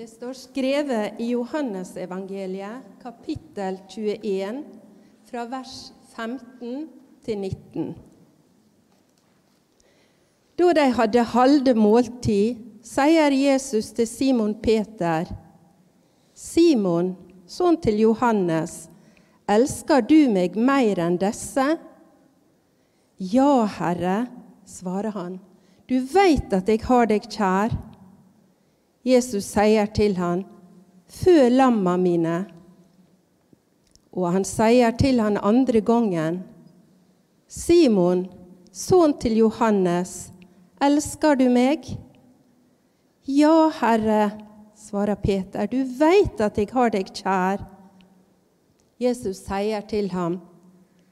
Det står skrevet i Johannesevangeliet, kapittel 21, fra vers 15 til 19. Da de hadde halde måltid, sier Jesus til Simon Peter.: Simon, sønn til Johannes, elsker du meg mer enn disse? Ja, Herre, svarer han. Du veit at jeg har deg kjær. Jesus sier til han, Fø lamma mine. Og han sier til han andre gangen, Simon, sønn til Johannes, elsker du meg? Ja, Herre, svarer Peter, du veit at jeg har deg kjær. Jesus sier til ham,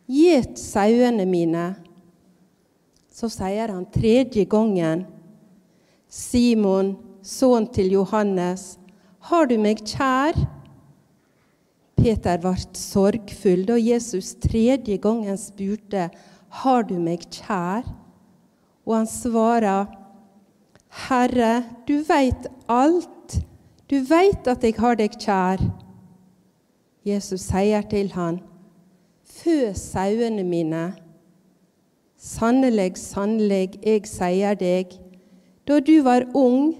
Gjet sauene mine. Så sier han tredje gangen, Simon, sønn til Johannes, har du meg kjær? Peter ble sorgfull da Jesus tredje gangen spurte, Har du meg kjær? Og han svarer, Herre, du veit alt. Du veit at jeg har deg kjær. Jesus sier til han, Fø sauene mine. Sannelig, sannelig, jeg sier deg, da du var ung,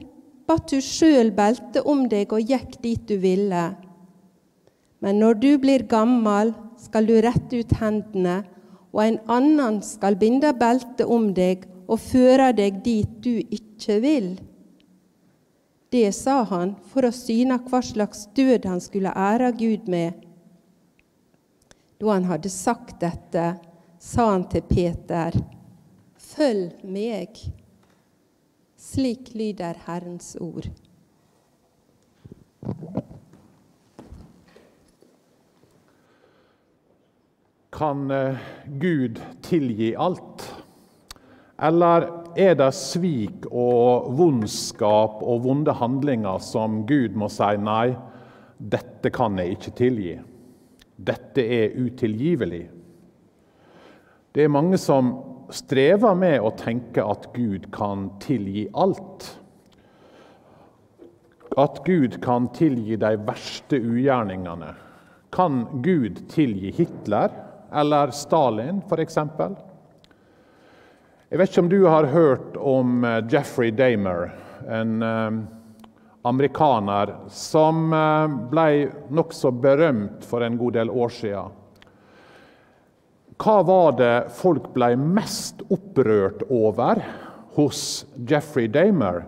batt du sjøl belte om deg og gikk dit du ville. Men når du blir gammel, skal du rette ut hendene, og en annen skal binde beltet om deg og føre deg dit du ikke vil. Det sa han for å syne hva slags død han skulle ære Gud med. Da han hadde sagt dette, sa han til Peter, Følg meg. Slik lyder Herrens ord. Kan eh, Gud tilgi alt? Eller er det svik og vondskap og vonde handlinger som Gud må si nei, dette kan jeg ikke tilgi. Dette er utilgivelig. Det er mange som strever med å tenke at Gud kan tilgi alt. At Gud kan tilgi de verste ugjerningene. Kan Gud tilgi Hitler eller Stalin, f.eks.? Jeg vet ikke om du har hørt om eh, Jeffrey Damer, en eh, amerikaner som eh, ble nokså berømt for en god del år siden. Hva var det folk ble mest opprørt over hos Jeffrey Damer?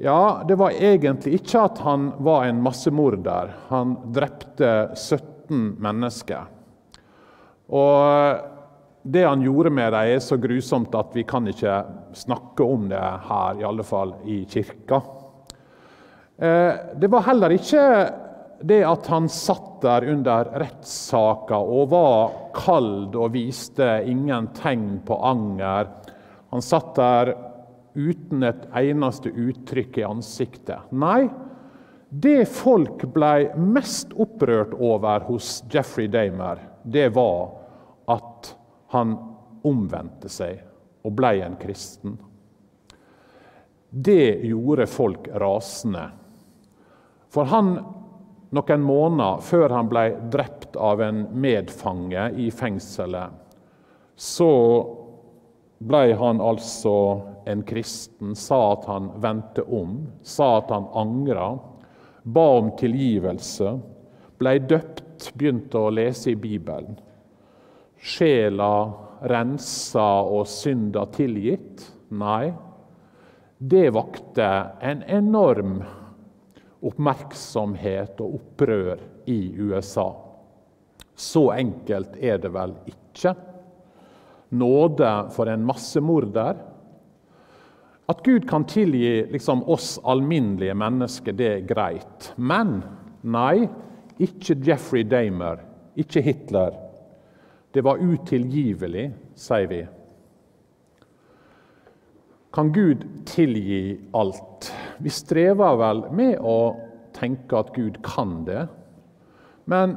Ja, det var egentlig ikke at han var en massemorder. Han drepte 17 mennesker. Og det han gjorde med dem, er så grusomt at vi kan ikke snakke om det her, i alle fall i kirka. Eh, det var heller ikke det at han satt der under rettssaka og var kald og viste ingen tegn på anger. Han satt der uten et eneste uttrykk i ansiktet. Nei, det folk ble mest opprørt over hos Jeffrey Damer, det var at han omvendte seg og ble en kristen. Det gjorde folk rasende. For han, noen måneder før han ble drept av en medfange i fengselet, så ble han altså en kristen, sa at han vendte om, sa at han angra, ba om tilgivelse, ble døpt, begynte å lese i Bibelen sjela rensa og synda tilgitt? Nei. Det vakte en enorm oppmerksomhet og opprør i USA. Så enkelt er det vel ikke. Nåde for en massemorder. At Gud kan tilgi liksom, oss alminnelige mennesker, det er greit. Men nei, ikke Jeffrey Damer, ikke Hitler. Det var utilgivelig, sier vi. Kan Gud tilgi alt? Vi strever vel med å tenke at Gud kan det. Men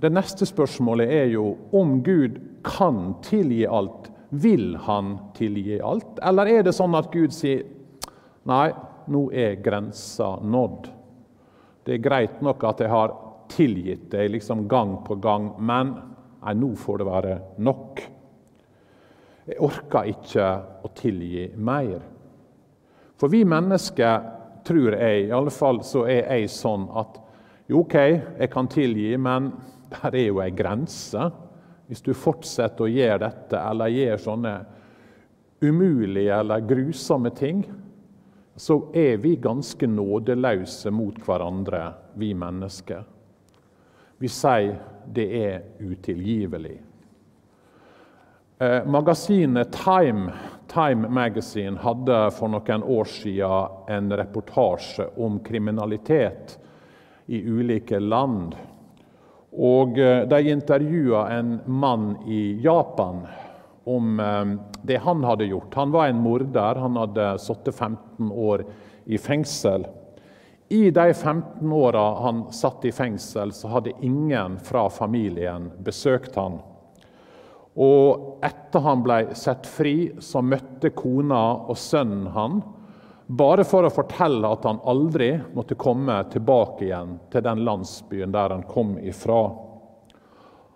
det neste spørsmålet er jo om Gud kan tilgi alt. Vil han tilgi alt? Eller er det sånn at Gud sier nei, nå er grensa nådd. Det er greit nok at jeg har tilgitt deg liksom gang på gang, men nei, nå får det være nok. Jeg orker ikke å tilgi mer. For vi mennesker, tror jeg, i alle fall så er jeg sånn at jo, OK, jeg kan tilgi, men der er jo ei grense. Hvis du fortsetter å gjøre dette eller gjør sånne umulige eller grusomme ting, så er vi ganske nådeløse mot hverandre, vi mennesker. Vi sier det er utilgivelig. Eh, magasinet Time, Time Magazine hadde for noen år siden en reportasje om kriminalitet i ulike land. Og eh, De intervjua en mann i Japan om eh, det han hadde gjort. Han var en morder. Han hadde sittet 15 år i fengsel. I de 15 åra han satt i fengsel, så hadde ingen fra familien besøkt han. Og etter han ble satt fri, så møtte kona og sønnen han, bare for å fortelle at han aldri måtte komme tilbake igjen til den landsbyen der han kom ifra.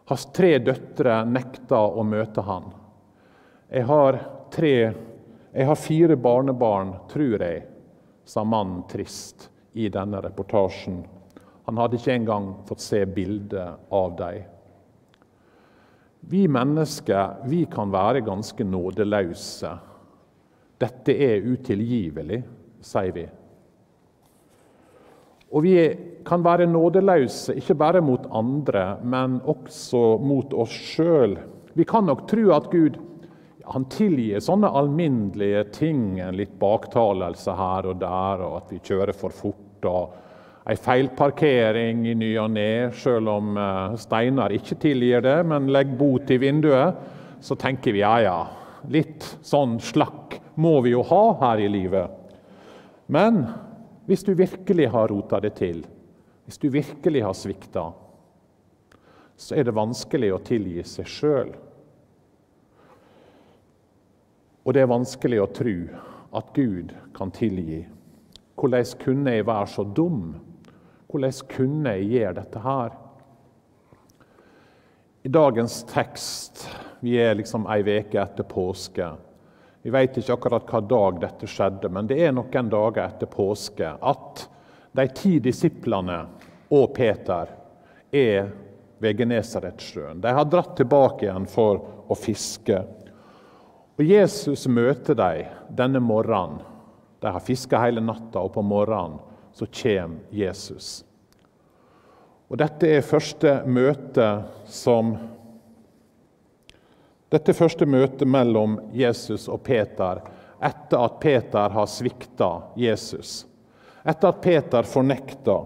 Hans tre døtre nekta å møte han. Jeg har, tre, jeg har fire barnebarn, tror jeg, sa mannen trist i denne reportasjen. Han hadde ikke engang fått se bilde av dem. Vi mennesker vi kan være ganske nådeløse. Dette er utilgivelig, sier vi. Og vi kan være nådeløse ikke bare mot andre, men også mot oss sjøl. Vi kan nok tro at Gud han tilgir sånne alminnelige ting, en litt baktalelse her og der, og at vi kjører for fort og ei feilparkering i ny og ne, selv om eh, Steinar ikke tilgir det, men legger bot i vinduet, så tenker vi ja, ja, litt sånn slakk må vi jo ha her i livet. Men hvis du virkelig har rota det til, hvis du virkelig har svikta, så er det vanskelig å tilgi seg sjøl. Og det er vanskelig å tro at Gud kan tilgi. Hvordan kunne jeg være så dum? Hvordan kunne jeg gjøre dette her? I dagens tekst Vi er liksom ei uke etter påske. Vi vet ikke akkurat hva dag dette skjedde, men det er noen dager etter påske at de ti disiplene og Peter er ved Genesaretsjøen. De har dratt tilbake igjen for å fiske. Og Jesus møter dem denne morgenen de har fiska hele natta, og på morgenen så kommer Jesus. Og Dette er første møte som Dette er første møte mellom Jesus og Peter etter at Peter har svikta Jesus. Etter at Peter fornekta.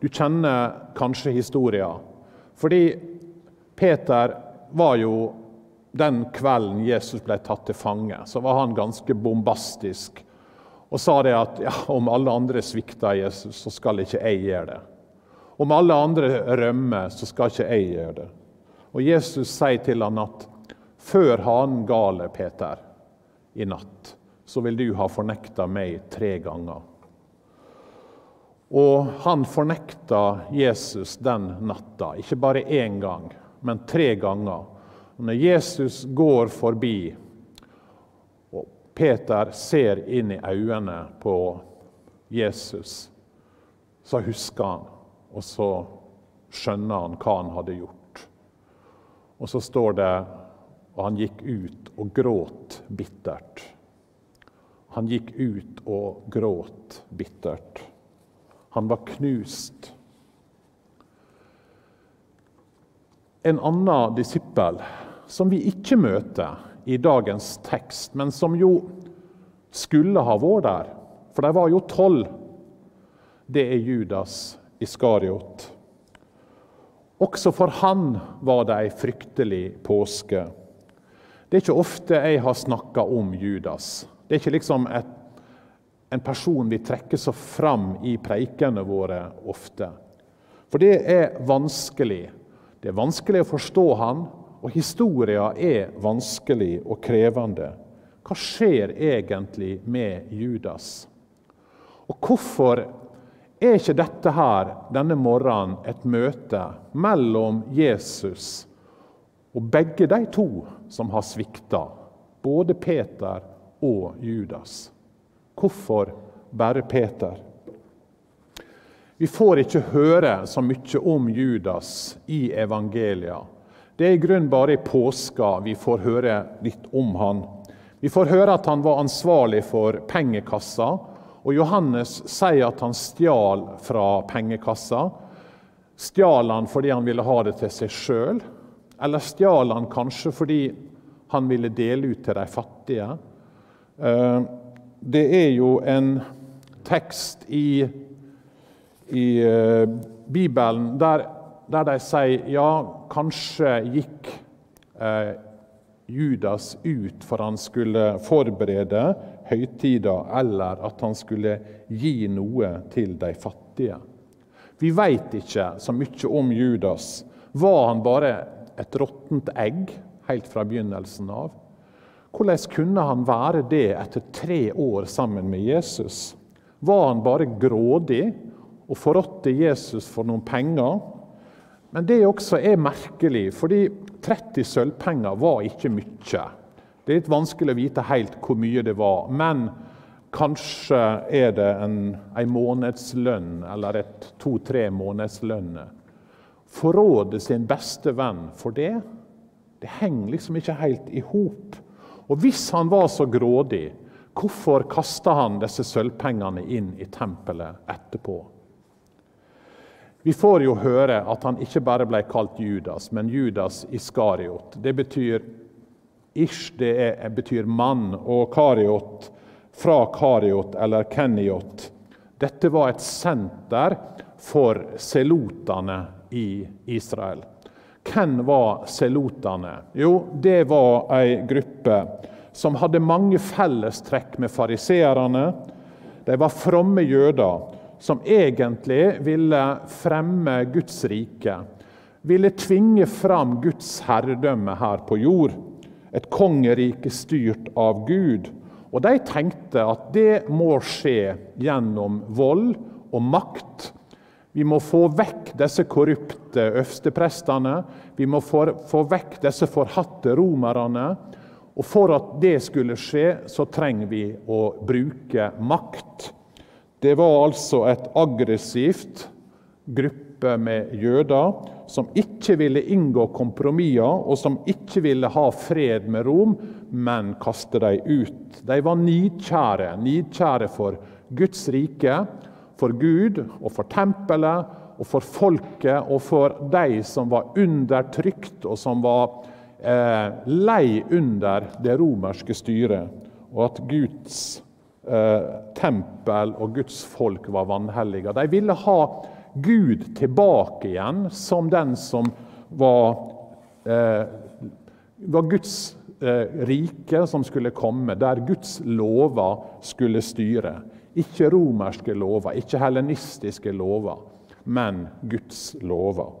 Du kjenner kanskje historien. Fordi Peter var jo den kvelden Jesus ble tatt til fange, så var han ganske bombastisk og sa det at ja, om alle andre svikter Jesus, så skal ikke jeg gjøre det. Om alle andre rømmer, så skal ikke jeg gjøre det. Og Jesus sier til han at før hanen gale, Peter, i natt, så vil du ha fornekta meg tre ganger. Og han fornekta Jesus den natta, ikke bare én gang, men tre ganger. Og når Jesus går forbi Peter ser inn i øynene på Jesus, så husker han, og så skjønner han hva han hadde gjort. Og så står det og han gikk ut og gråt bittert. Han gikk ut og gråt bittert. Han var knust. En annen disippel som vi ikke møter i dagens tekst, men som jo skulle ha vært der, for de var jo tolv, det er Judas Iskariot. Også for han var det ei fryktelig påske. Det er ikke ofte jeg har snakka om Judas. Det er ikke liksom et, en person vi trekker så fram i preikene våre ofte. For det er vanskelig. Det er vanskelig å forstå han, og historia er vanskelig og krevende. Hva skjer egentlig med Judas? Og hvorfor er ikke dette her denne morgenen et møte mellom Jesus og begge de to som har svikta, både Peter og Judas? Hvorfor bare Peter? Vi får ikke høre så mye om Judas i evangelia. Det er i grunnen bare i påska vi får høre litt om han. Vi får høre at han var ansvarlig for pengekassa, og Johannes sier at han stjal fra pengekassa. Stjal han fordi han ville ha det til seg sjøl, eller stjal han kanskje fordi han ville dele ut til de fattige? Eh, det er jo en tekst i, i eh, Bibelen der, der, de sier ja, kanskje gikk eh, Judas ut for han skulle forberede høytida, eller at han skulle gi noe til de fattige. Vi veit ikke så mye om Judas. Var han bare et råttent egg helt fra begynnelsen av? Hvordan kunne han være det etter tre år sammen med Jesus? Var han bare grådig og forrådte Jesus for noen penger? Men det også er merkelig, fordi 30 sølvpenger var ikke mye. Det er litt vanskelig å vite helt hvor mye det var, men kanskje er det en, en månedslønn eller et to-tre månedslønner. Forråde sin beste venn for det, det henger liksom ikke helt i hop. Og hvis han var så grådig, hvorfor kasta han disse sølvpengene inn i tempelet etterpå? Vi får jo høre at han ikke bare ble kalt Judas, men Judas Iskariot. Det betyr Ish det er, betyr mann, og kariot fra kariot eller keniot. Dette var et senter for selotene i Israel. Hvem var selotene? Jo, det var ei gruppe som hadde mange fellestrekk med fariseerne. De var fromme jøder som egentlig ville fremme Guds rike. Ville tvinge fram Guds herredømme her på jord et kongerike styrt av Gud. Og de tenkte at det må skje gjennom vold og makt. Vi må få vekk disse korrupte øversteprestene. Vi må få, få vekk disse forhatte romerne. Og for at det skulle skje, så trenger vi å bruke makt. Det var altså et aggressivt gruppe med jøder som ikke ville inngå kompromisser, og som ikke ville ha fred med Rom, men kaste dem ut. De var nidkjære, nidkjære for Guds rike, for Gud og for tempelet og for folket og for de som var undertrykt og som var eh, lei under det romerske styret, og at Guds tempel og Guds folk var vanhellige. De ville ha Gud tilbake igjen som den som var, eh, var Guds eh, rike som skulle komme, der Guds lover skulle styre. Ikke romerske lover, ikke helenistiske lover, men Guds lover.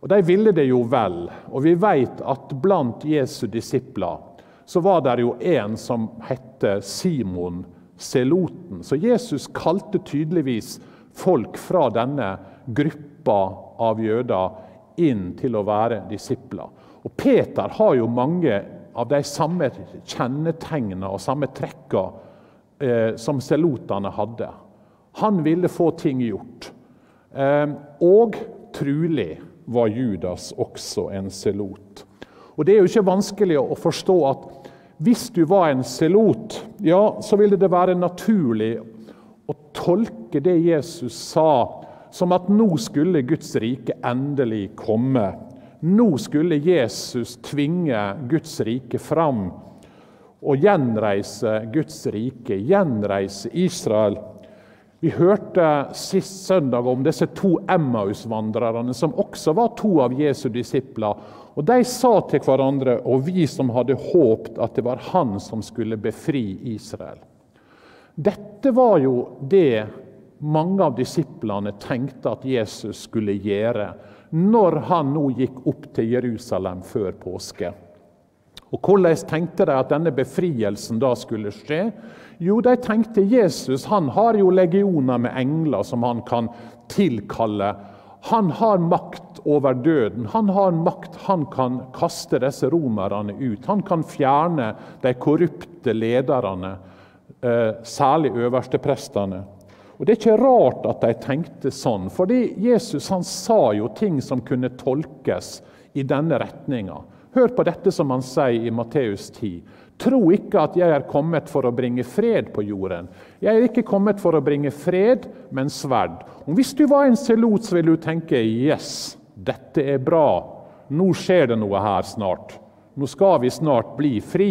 Og De ville det jo vel, og vi vet at blant Jesu disipler så var det jo en som hette Simon Seloten. Så Jesus kalte tydeligvis folk fra denne gruppa av jøder inn til å være disipler. Og Peter har jo mange av de samme kjennetegnene og samme trekka eh, som selotene hadde. Han ville få ting gjort. Eh, og trulig var Judas også en selot. Og Det er jo ikke vanskelig å forstå at hvis du var en selot, ja, så ville det være naturlig å tolke det Jesus sa, som at nå skulle Guds rike endelig komme. Nå skulle Jesus tvinge Guds rike fram og gjenreise Guds rike, gjenreise Israel. Vi hørte sist søndag om disse to Emmaus-vandrerne, som også var to av Jesu disipler. Og De sa til hverandre, og vi som hadde håpt at det var han som skulle befri Israel. Dette var jo det mange av disiplene tenkte at Jesus skulle gjøre når han nå gikk opp til Jerusalem før påske. Og Hvordan tenkte de at denne befrielsen da skulle skje? Jo, de tenkte Jesus han har jo legioner med engler som han kan tilkalle. Han har makt over døden. Han har makt, han kan kaste disse romerne ut. Han kan fjerne de korrupte lederne, eh, særlig øversteprestene. Og Det er ikke rart at de tenkte sånn, fordi Jesus han sa jo ting som kunne tolkes i denne retninga. Hør på dette som han sier i Matteus 10. Tro ikke at jeg er kommet for å bringe fred på jorden. Jeg er ikke kommet for å bringe fred, men sverd. Og hvis du var en selot, så ville du tenke yes, dette er bra. Nå skjer det noe her snart. Nå skal vi snart bli fri.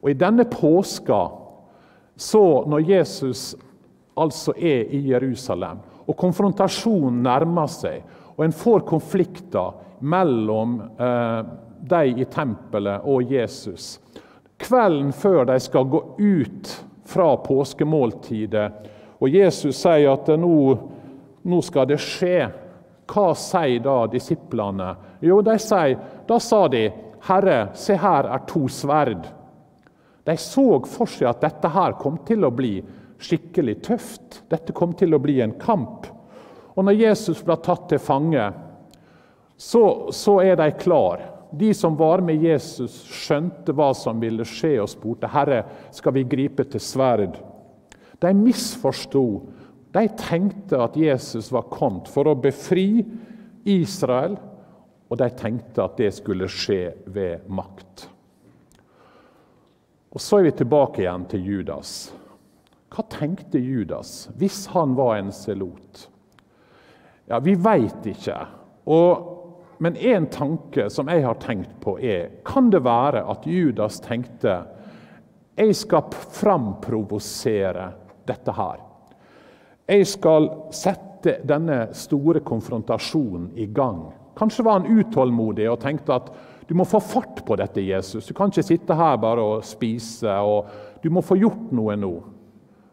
Og I denne påska, så når Jesus altså er i Jerusalem, og konfrontasjonen nærmer seg, og en får konflikter mellom eh, de i tempelet og Jesus. Kvelden før de skal gå ut fra påskemåltidet, og Jesus sier at nå, nå skal det skje. Hva sier da disiplene? Jo, de sier, da sa de, 'Herre, se her er to sverd'. De så for seg at dette her kom til å bli skikkelig tøft. Dette kom til å bli en kamp. Og når Jesus ble tatt til fange, så, så er de klar. De som var med Jesus, skjønte hva som ville skje, og spurte Herre, skal vi gripe til sverd. De misforsto. De tenkte at Jesus var kommet for å befri Israel, og de tenkte at det skulle skje ved makt. Og Så er vi tilbake igjen til Judas. Hva tenkte Judas hvis han var en selot? Ja, Vi veit ikke. Og men én tanke som jeg har tenkt på, er kan det være at Judas tenkte jeg skal framprovosere dette her. Jeg skal sette denne store konfrontasjonen i gang. Kanskje var han utålmodig og tenkte at du må få fart på dette, Jesus. Du kan ikke sitte her bare og spise. og Du må få gjort noe nå.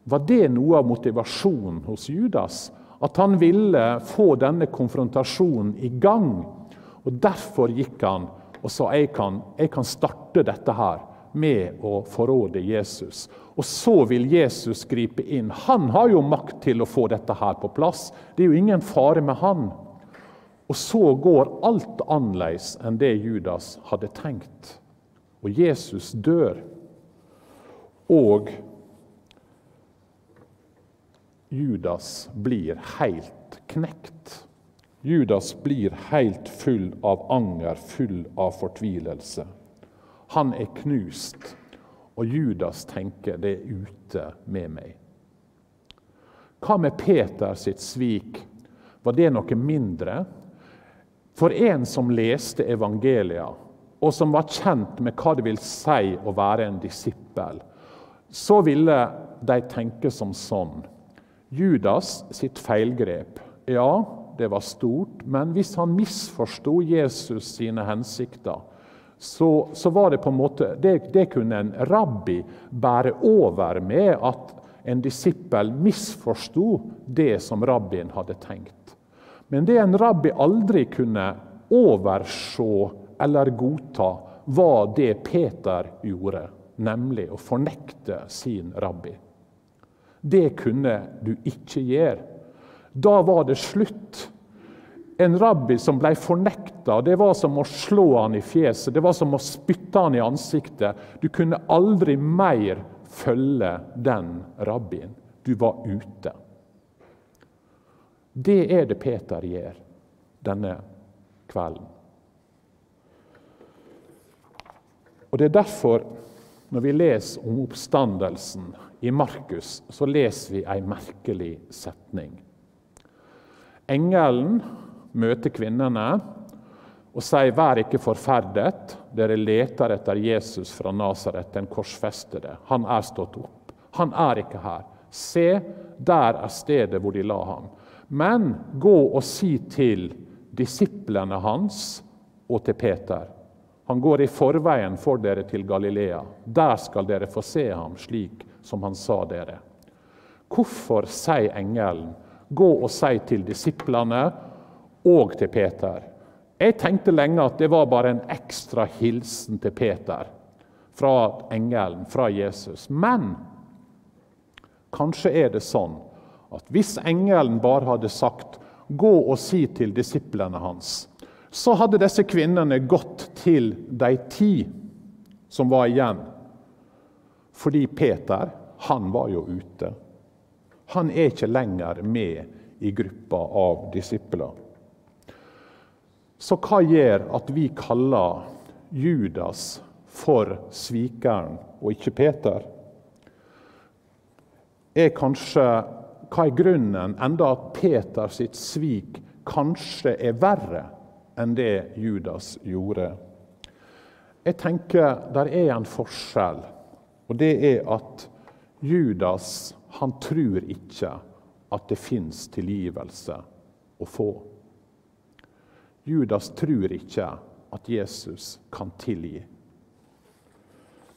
Var det noe av motivasjonen hos Judas? At han ville få denne konfrontasjonen i gang? Og Derfor gikk han og sa jeg kan, jeg kan starte dette her med å forråde Jesus. Og så vil Jesus gripe inn. Han har jo makt til å få dette her på plass. Det er jo ingen fare med han. Og så går alt annerledes enn det Judas hadde tenkt. Og Jesus dør. Og Judas blir helt knekt. Judas blir helt full av anger, full av fortvilelse. Han er knust, og Judas tenker det er ute med meg. Hva med Peter sitt svik? Var det noe mindre? For en som leste evangelia, og som var kjent med hva det vil si å være en disippel, så ville de tenke som sånn. Judas sitt feilgrep. Ja, det var stort. Men hvis han misforsto Jesus sine hensikter, så, så, var det på en måte det, det kunne en rabbi bære over med at en disippel misforsto det som rabbien hadde tenkt. Men det en rabbi aldri kunne overse eller godta, var det Peter gjorde, nemlig å fornekte sin rabbi. Det kunne du ikke gjøre. Da var det slutt. En rabbi som ble fornekta, det var som å slå han i fjeset, det var som å spytte han i ansiktet. Du kunne aldri mer følge den rabbien. Du var ute. Det er det Peter gjør denne kvelden. Og Det er derfor, når vi leser om oppstandelsen i Markus, så leser vi ei merkelig setning. Engelen møter kvinnene og sier, 'Vær ikke forferdet. Dere leter etter Jesus fra Nasaret, den korsfestede. Han er stått opp. Han er ikke her. Se, der er stedet hvor de la ham. Men gå og si til disiplene hans og til Peter. Han går i forveien for dere til Galilea. Der skal dere få se ham, slik som han sa dere. Hvorfor sier engelen gå og si til disiplene og til Peter. Jeg tenkte lenge at det var bare en ekstra hilsen til Peter fra engelen, fra Jesus. Men kanskje er det sånn at hvis engelen bare hadde sagt 'gå og si til disiplene hans', så hadde disse kvinnene gått til de ti som var igjen. Fordi Peter, han var jo ute. Han er ikke lenger med i gruppa av disipler. Så hva gjør at vi kaller Judas for svikeren og ikke Peter? Er kanskje, hva er grunnen, enda at Peter sitt svik kanskje er verre enn det Judas gjorde? Jeg tenker der er en forskjell, og det er at Judas han tror ikke at det fins tilgivelse å få. Judas tror ikke at Jesus kan tilgi.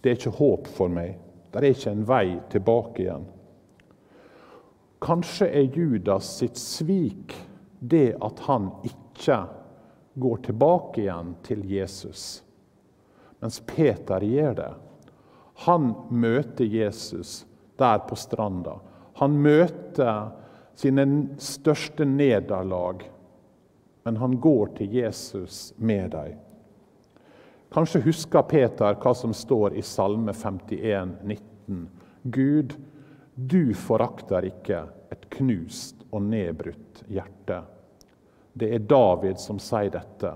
Det er ikke håp for meg. Det er ikke en vei tilbake igjen. Kanskje er Judas sitt svik det at han ikke går tilbake igjen til Jesus, mens Peter gjør det. Han møter Jesus der på stranda. Han møter sine største nederlag, men han går til Jesus med dem. Kanskje husker Peter hva som står i Salme 51, 19. Gud, du forakter ikke et knust og nedbrutt hjerte. Det er David som sier dette.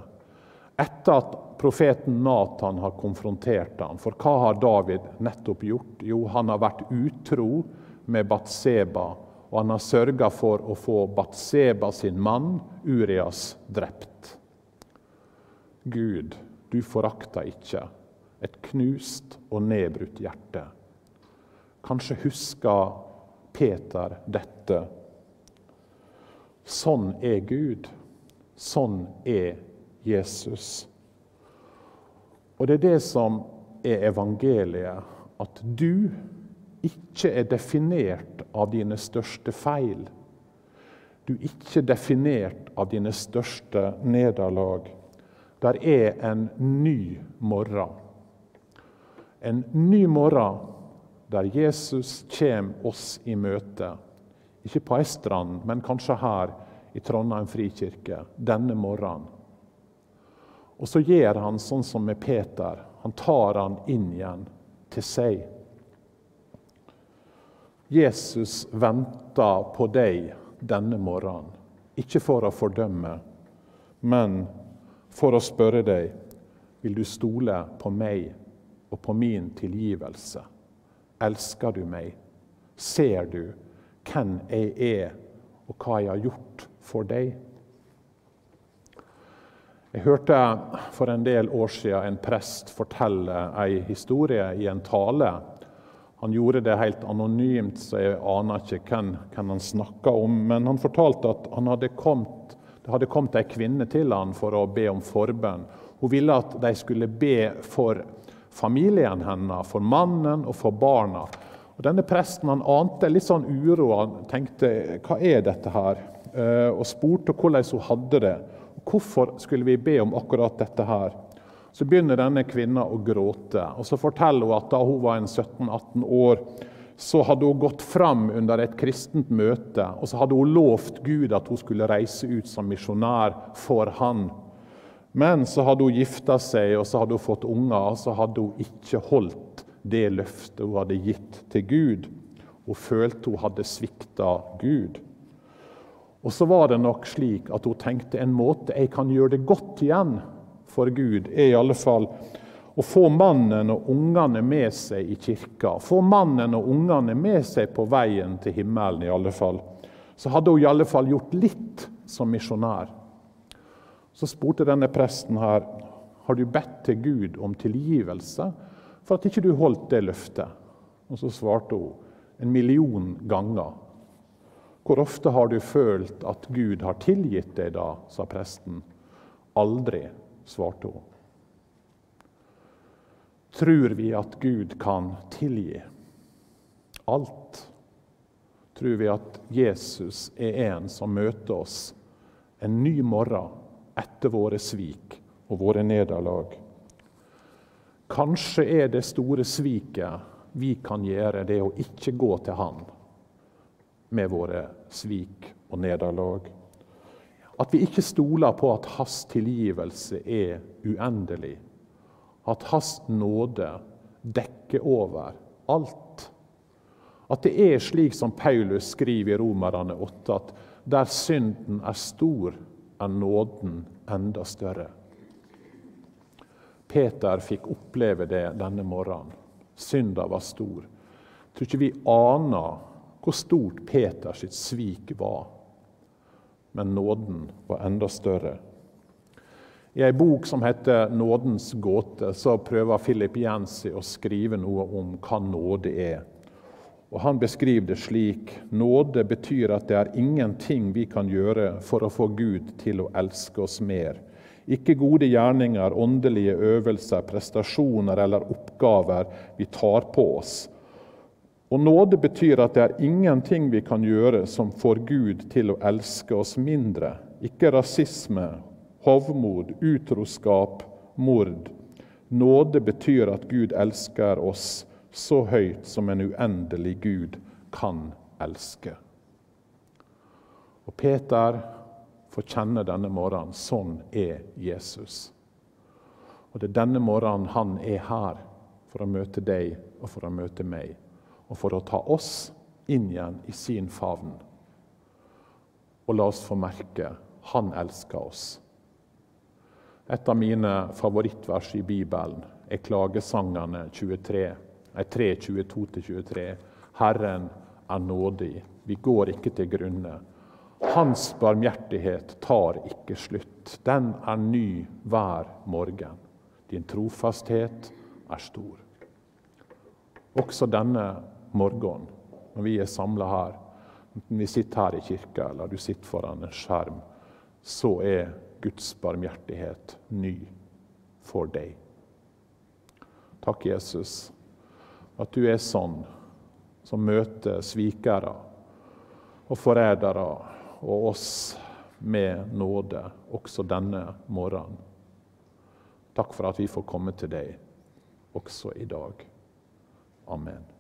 Etter at profeten Nathan har konfrontert ham. For hva har David nettopp gjort? Jo, han har vært utro med Batseba, og han har sørga for å få Batseba sin mann, Urias, drept. Gud, du forakter ikke et knust og nedbrutt hjerte. Kanskje husker Peter dette. Sånn er Gud. Sånn er Jesus. Og det er det som er evangeliet, at du ikke er definert av dine største feil. Du er ikke definert av dine største nederlag. Der er en ny morgen. En ny morgen der Jesus kommer oss i møte. Ikke på ei strand, men kanskje her i Trondheim frikirke denne morgenen. Og så gjør han sånn som med Peter. Han tar han inn igjen til seg. Jesus venter på deg denne morgenen, ikke for å fordømme, men for å spørre deg vil du stole på meg og på min tilgivelse. Elsker du meg? Ser du hvem jeg er, og hva jeg har gjort for deg? Jeg hørte for en del år siden en prest fortelle en historie i en tale. Han gjorde det helt anonymt, så jeg aner ikke hvem, hvem han snakka om. Men han fortalte at han hadde kommet, det hadde kommet ei kvinne til han for å be om forbønn. Hun ville at de skulle be for familien hennes, for mannen og for barna. Og Denne presten han ante litt sånn uro. Han tenkte hva er dette her? Eh, og spurte hvordan hun hadde det. Hvorfor skulle vi be om akkurat dette her? Så begynner denne kvinna å gråte. og Så forteller hun at da hun var 17-18 år, så hadde hun gått fram under et kristent møte og så hadde hun lovt Gud at hun skulle reise ut som misjonær for han. Men så hadde hun gifta seg og så hadde hun fått unger, og så hadde hun ikke holdt det løftet hun hadde gitt til Gud. Hun følte hun hadde svikta Gud. Og så var det nok slik at hun tenkte en måte jeg kan gjøre det godt igjen for Gud, er i alle fall å få mannen og ungene med seg i kirka. Få mannen og ungene med seg på veien til himmelen, i alle fall. Så hadde hun i alle fall gjort litt som misjonær. Så spurte denne presten her har du bedt til Gud om tilgivelse for at ikke du holdt det løftet. Og så svarte hun en million ganger. Hvor ofte har du følt at Gud har tilgitt deg da, sa presten. Aldri, svarte hun. Tror vi at Gud kan tilgi alt? Tror vi at Jesus er en som møter oss en ny morgen etter våre svik og våre nederlag. Kanskje er det store sviket vi kan gjøre, det å ikke gå til Han med våre svik og nederlag. At vi ikke stoler på at Hans tilgivelse er uendelig. At Hans nåde dekker over alt. At det er slik som Paulus skriver i Romerne 8, at der synden er stor, er nåden enda større. Peter fikk oppleve det denne morgenen. Synda var stor. Jeg tror ikke vi aner hvor stort Peters svik var. Men nåden var enda større. I ei bok som heter 'Nådens gåte', så prøver Philip Jensi å skrive noe om hva nåde er. Og Han beskriver det slik nåde betyr at det er ingenting vi kan gjøre for å få Gud til å elske oss mer ikke gode gjerninger, åndelige øvelser, prestasjoner eller oppgaver vi tar på oss. Og nåde betyr at det er ingenting vi kan gjøre som får Gud til å elske oss mindre. Ikke rasisme, hovmod, utroskap, mord. Nåde betyr at Gud elsker oss så høyt som en uendelig Gud kan elske. Og Peter får kjenne denne morgenen sånn er Jesus. Og Det er denne morgenen han er her for å møte deg og for å møte meg. Og for å ta oss inn igjen i sin favn. Og la oss få merke han elsker oss. Et av mine favorittvers i Bibelen er klagesangene 23, 3, 22-23. Herren er nådig, vi går ikke til grunne. Hans barmhjertighet tar ikke slutt. Den er ny hver morgen. Din trofasthet er stor. Også denne morgenen, når vi er samla her, enten vi sitter her i kirka eller du sitter foran en skjerm, så er Guds barmhjertighet ny for deg. Takk, Jesus, at du er sånn som møter svikere og forrædere og oss med nåde også denne morgenen. Takk for at vi får komme til deg også i dag. Amen.